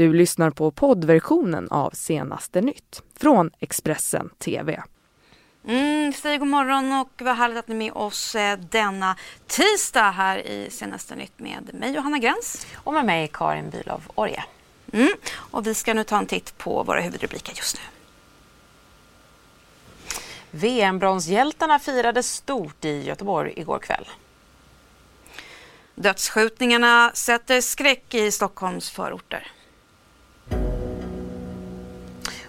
Du lyssnar på poddversionen av Senaste nytt från Expressen TV. Mm, säg god morgon och vad härligt att ni är med oss eh, denna tisdag här i Senaste nytt med mig Johanna Gräns. Och med mig Karin Bülow Orje. Mm, och vi ska nu ta en titt på våra huvudrubriker just nu. VM-bronshjältarna firade stort i Göteborg igår kväll. Dödsskjutningarna sätter skräck i Stockholms förorter.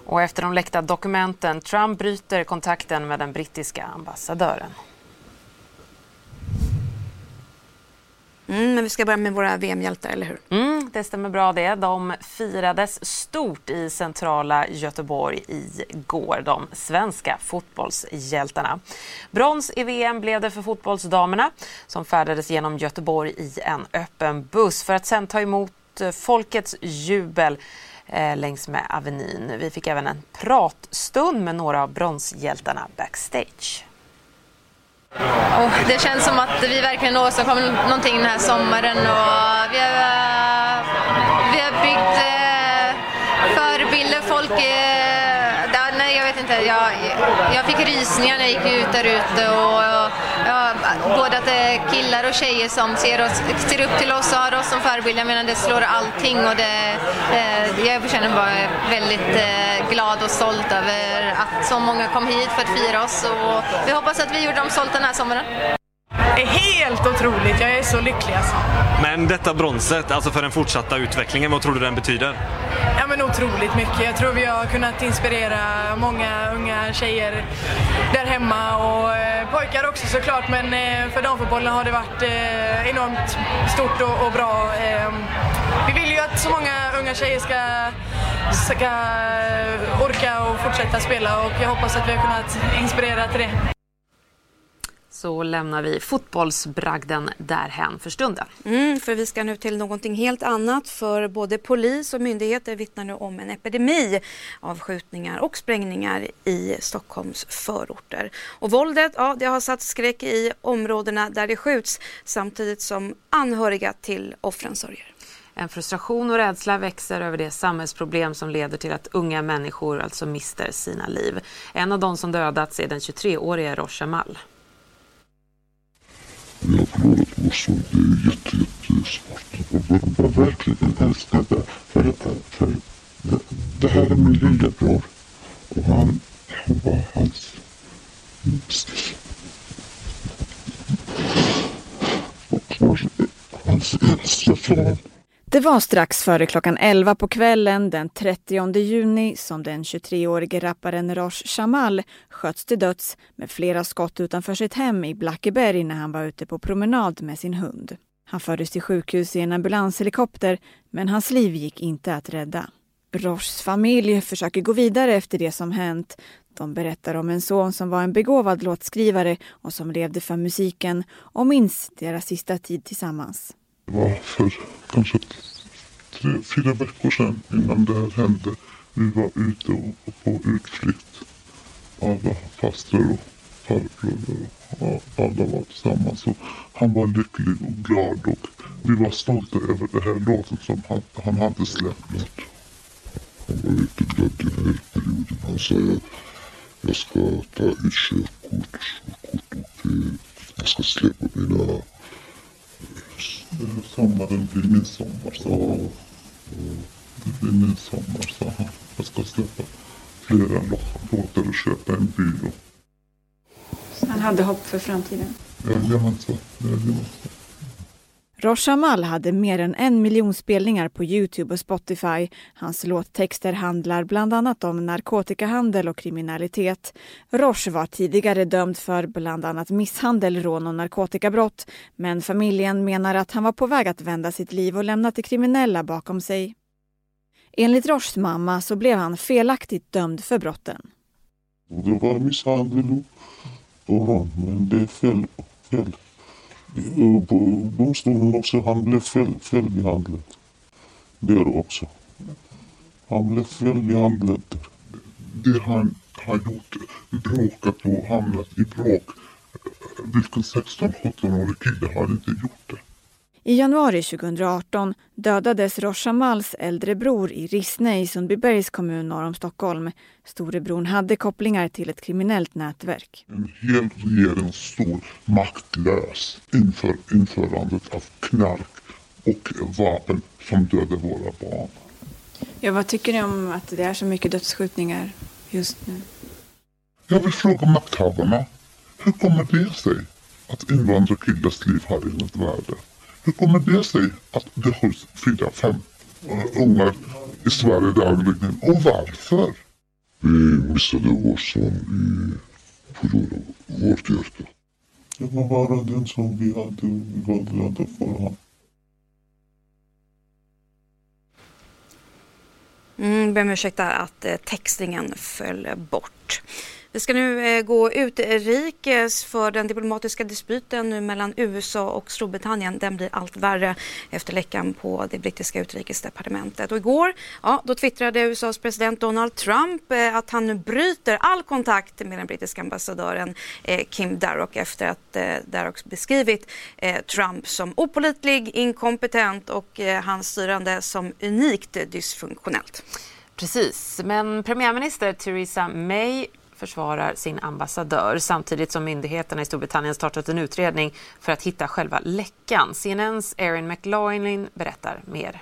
Och efter de läckta dokumenten, Trump bryter kontakten med den brittiska ambassadören. Mm, men vi ska börja med våra VM-hjältar, eller hur? Mm, det stämmer bra det. De firades stort i centrala Göteborg igår, de svenska fotbollshjältarna. Brons i VM blev det för fotbollsdamerna som färdades genom Göteborg i en öppen buss för att sen ta emot folkets jubel eh, Eh, längs med Avenyn. Vi fick även en pratstund med några av bronshjältarna backstage. Oh, det känns som att vi verkligen åstadkom någonting den här sommaren och vi har, eh, vi har byggt eh, förebilder, folk eh, där, nej, jag vet inte, jag, jag fick rysningar när jag gick ut där ute och ja, både att det är killar och tjejer som ser, oss, ser upp till oss och har oss som förebilder, medan det slår allting och det, eh, jag känner mig bara väldigt eh, glad och stolt över att så många kom hit för att fira oss och vi hoppas att vi gjorde dem stolta den här sommaren. Är helt otroligt, jag är så lycklig alltså. Men detta bronset, alltså för den fortsatta utvecklingen, vad tror du den betyder? Ja men otroligt mycket. Jag tror vi har kunnat inspirera många unga tjejer där hemma och eh, pojkar också såklart men eh, för damfotbollen har det varit eh, enormt stort och, bra. Eh, vi vill ju att så många unga tjejer ska, ska orka och fortsätta spela och jag hoppas att vi har kunnat inspirera till det så lämnar vi fotbollsbragden därhän för stunden. Mm, för vi ska nu till någonting helt annat för både polis och myndigheter vittnar nu om en epidemi av skjutningar och sprängningar i Stockholms förorter. Och våldet, ja, det har satt skräck i områdena där det skjuts samtidigt som anhöriga till offren sörjer. En frustration och rädsla växer över det samhällsproblem som leder till att unga människor alltså mister sina liv. En av de som dödats är den 23-årige Rosh Amal. Vi har förlorat vår son. Det är jätte, jättesvårt. Jag var verkligen älskade. För, för, för det, det här är min lillebror. Och han, han var hans och hans äldsta son. Det var strax före klockan 11 på kvällen den 30 juni som den 23-årige rapparen Rosh Shamal sköts till döds med flera skott utanför sitt hem i Blackeberg när han var ute på promenad med sin hund. Han fördes till sjukhus i en ambulanshelikopter men hans liv gick inte att rädda. Roshs familj försöker gå vidare efter det som hänt. De berättar om en son som var en begåvad låtskrivare och som levde för musiken och minns deras sista tid tillsammans. Det var för kanske tre, fyra veckor sedan innan det här hände. Vi var ute och på utflykt. Alla fastrar och farbröder och alla var tillsammans. Och han var lycklig och glad och vi var stolta över det här låten som han, han hade släppt. Han var jätteglad i den här perioden. Han sa att jag ska ta ett körkort, körkort och jag ska släppa mina sommaren blir min sommar, sa han. Det blir min sommar, sa han. Jag ska släppa flera låtar och köpa en bil. Han hade hopp för framtiden? Jajamensan. Rosh Amal hade mer än en miljon spelningar på Youtube och Spotify. Hans låttexter handlar bland annat om narkotikahandel och kriminalitet. Rosh var tidigare dömd för bland annat misshandel, rån och narkotikabrott. Men familjen menar att han var på väg att vända sitt liv och lämna det kriminella bakom sig. Enligt Roshs mamma så blev han felaktigt dömd för brotten. Det var misshandel och rån, men det är fel. fel Mm, på domstolen också. Han blev fälld i Det Där också. Han blev fälld i handeln. Det han har gjort, bråkat och hamnat i bråk. Vilken 16-17-årig kille har inte gjort det? I januari 2018 dödades Rosh Hamals äldre bror i Rissne i Sundbybergs kommun norr om Stockholm. Storebror hade kopplingar till ett kriminellt nätverk. En hel regering står maktlös inför införandet av knark och vapen som dödar våra barn. Ja, vad tycker ni om att det är så mycket dödsskjutningar just nu? Jag vill fråga makthavarna. Hur kommer det sig att invandrarkillars liv har inget värde? Hur kommer det sig att det hålls fyra, fem uh, ungar i Sverige dagligen? Och varför? Vi missade vår son i förlorade vårt hjärta. Det var bara den som vi hade vi var glada för honom. Mm, ber om ursäkt att eh, textningen föll bort. Vi ska nu eh, gå utrikes för den diplomatiska dispyten nu mellan USA och Storbritannien. Den blir allt värre efter läckan på det brittiska utrikesdepartementet. Och igår ja, då twittrade USAs president Donald Trump eh, att han nu bryter all kontakt med den brittiska ambassadören eh, Kim Darroch efter att Darroch beskrivit Trump som opolitlig, inkompetent och hans styrande som unikt dysfunktionellt. Precis, men premiärminister Theresa May försvarar sin ambassadör samtidigt som myndigheterna i Storbritannien startat en utredning för att hitta själva läckan. CNNs Erin McLaughlin berättar mer.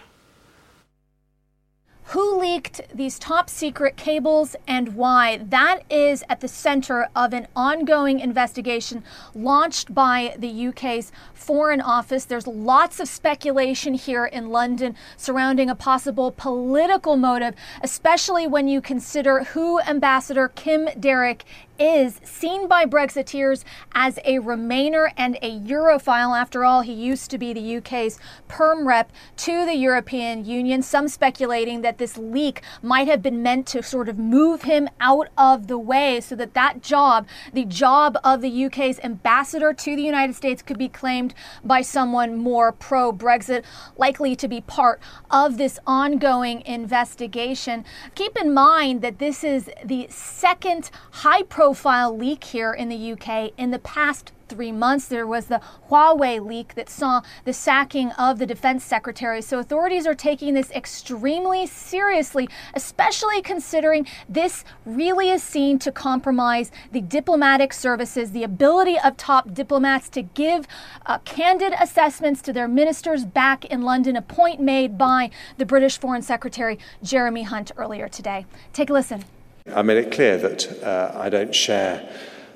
Leaked these top secret cables and why? That is at the center of an ongoing investigation launched by the UK's Foreign Office. There's lots of speculation here in London surrounding a possible political motive, especially when you consider who Ambassador Kim Derrick is seen by Brexiteers as a Remainer and a Europhile. After all, he used to be the UK's perm rep to the European Union. Some speculating that this leak might have been meant to sort of move him out of the way so that that job, the job of the UK's ambassador to the United States, could be claimed by someone more pro Brexit, likely to be part of this ongoing investigation. Keep in mind that this is the second high profile profile leak here in the UK in the past three months. There was the Huawei leak that saw the sacking of the defense secretary. So authorities are taking this extremely seriously, especially considering this really is seen to compromise the diplomatic services, the ability of top diplomats to give uh, candid assessments to their ministers back in London, a point made by the British Foreign Secretary Jeremy Hunt earlier today. Take a listen. I made it clear that uh, I don't share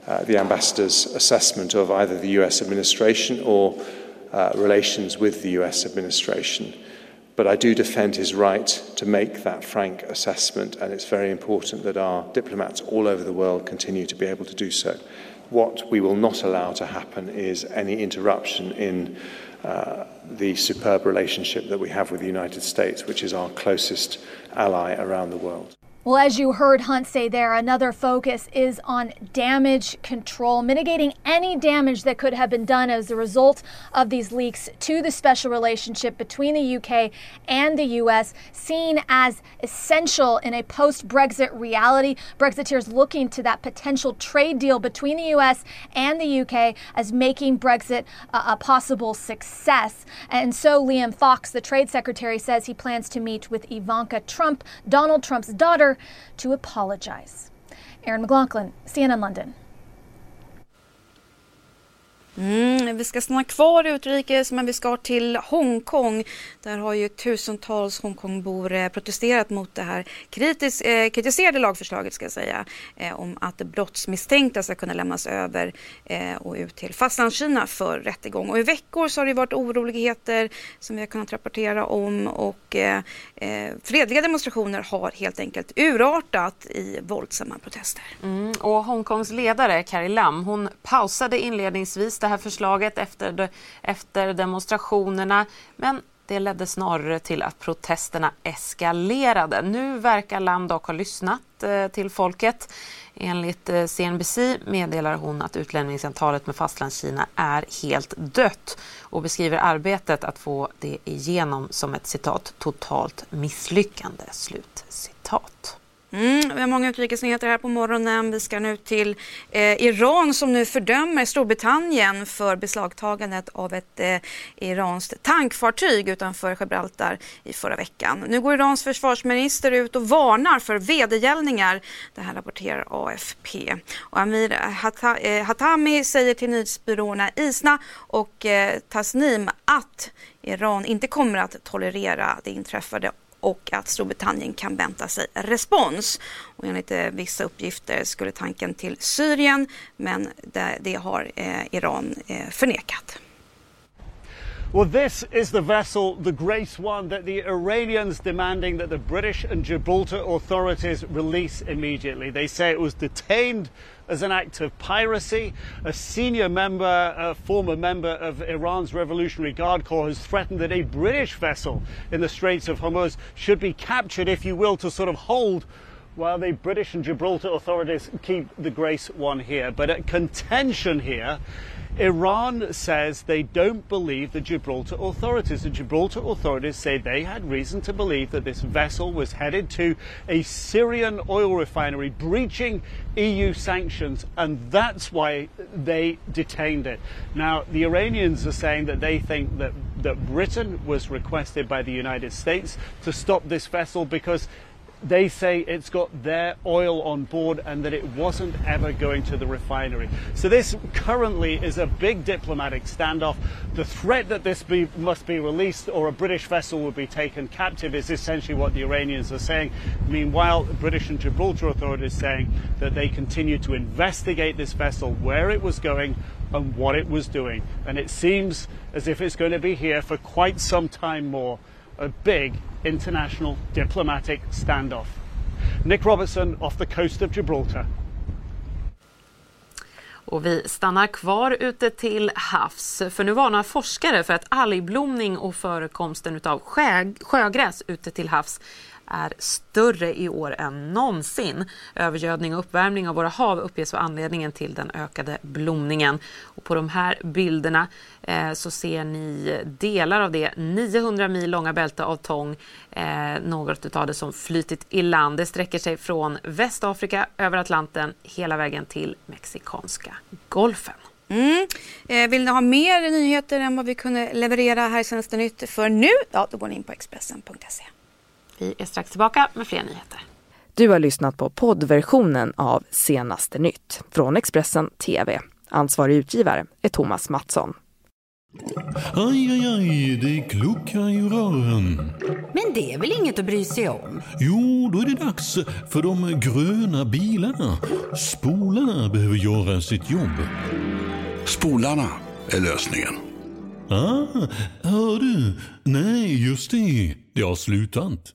uh, the ambassador's assessment of either the US administration or uh, relations with the US administration. But I do defend his right to make that frank assessment, and it's very important that our diplomats all over the world continue to be able to do so. What we will not allow to happen is any interruption in uh, the superb relationship that we have with the United States, which is our closest ally around the world. Well, as you heard Hunt say there, another focus is on damage control, mitigating any damage that could have been done as a result of these leaks to the special relationship between the UK and the US, seen as essential in a post Brexit reality. Brexiteers looking to that potential trade deal between the US and the UK as making Brexit a, a possible success. And so Liam Fox, the trade secretary, says he plans to meet with Ivanka Trump, Donald Trump's daughter to apologize. Aaron McLaughlin, CNN London. Mm, vi ska stanna kvar utrikes men vi ska till Hongkong. Där har ju tusentals Hongkongbor eh, protesterat mot det här kritis, eh, kritiserade lagförslaget ska jag säga eh, om att brottsmisstänkta ska kunna lämnas över eh, och ut till Fastlandskina för rättegång. Och i veckor så har det varit oroligheter som vi har kunnat rapportera om och eh, eh, fredliga demonstrationer har helt enkelt urartat i våldsamma protester. Mm, och Hongkongs ledare Carrie Lam hon pausade inledningsvis det här förslaget efter, efter demonstrationerna. Men det ledde snarare till att protesterna eskalerade. Nu verkar Lam dock ha lyssnat eh, till folket. Enligt eh, CNBC meddelar hon att utlämningsavtalet med Fastlandskina är helt dött och beskriver arbetet att få det igenom som ett citat totalt misslyckande. Slut citat. Mm, vi har många utrikesnyheter här på morgonen. Vi ska nu till eh, Iran som nu fördömer Storbritannien för beslagtagandet av ett eh, iranskt tankfartyg utanför Gibraltar i förra veckan. Nu går Irans försvarsminister ut och varnar för vedergällningar. Det här rapporterar AFP. Och Amir Hata, eh, Hatami säger till nyhetsbyråerna ISNA och eh, Tasnim att Iran inte kommer att tolerera det inträffade och att Storbritannien kan vänta sig respons. Och enligt eh, vissa uppgifter skulle tanken till Syrien men det, det har eh, Iran eh, förnekat. Well, this is the vessel, the Grace One, that the Iranians demanding that the British and Gibraltar authorities release immediately. They say it was detained as an act of piracy. A senior member, a former member of Iran's Revolutionary Guard Corps, has threatened that a British vessel in the Straits of Hormuz should be captured, if you will, to sort of hold while the British and Gibraltar authorities keep the Grace One here. But at contention here Iran says they don't believe the Gibraltar authorities. The Gibraltar authorities say they had reason to believe that this vessel was headed to a Syrian oil refinery, breaching EU sanctions, and that's why they detained it. Now, the Iranians are saying that they think that, that Britain was requested by the United States to stop this vessel because they say it's got their oil on board and that it wasn't ever going to the refinery. So this currently is a big diplomatic standoff. The threat that this be, must be released or a British vessel will be taken captive is essentially what the Iranians are saying. Meanwhile, British and Gibraltar authorities are saying that they continue to investigate this vessel, where it was going and what it was doing. And it seems as if it's going to be here for quite some time more. A big international diplomatic standoff. Nick Robertson off the coast of Gibraltar. Och vi stannar kvar ute till havs, för nu varnar forskare för att algblomning och förekomsten av sjö, sjögräs ute till havs är större i år än någonsin. Övergödning och uppvärmning av våra hav uppges vara anledningen till den ökade blomningen. Och på de här bilderna eh, så ser ni delar av det 900 mil långa bälte av tång, eh, något av det som flytit i land. Det sträcker sig från Västafrika över Atlanten hela vägen till Mexikanska golfen. Mm. Eh, vill ni ha mer nyheter än vad vi kunde leverera här i Senaste Nytt för nu? Ja, då går ni in på Expressen.se. Vi är strax tillbaka med fler nyheter. Du har lyssnat på poddversionen av Senaste nytt från Expressen TV. Ansvarig utgivare är Thomas Mattsson. Aj, aj, aj, det kluckar i rören. Men det är väl inget att bry sig om? Jo, då är det dags för de gröna bilarna. Spolarna behöver göra sitt jobb. Spolarna är lösningen. Ah, hör du? Nej, just det. Det har slutat.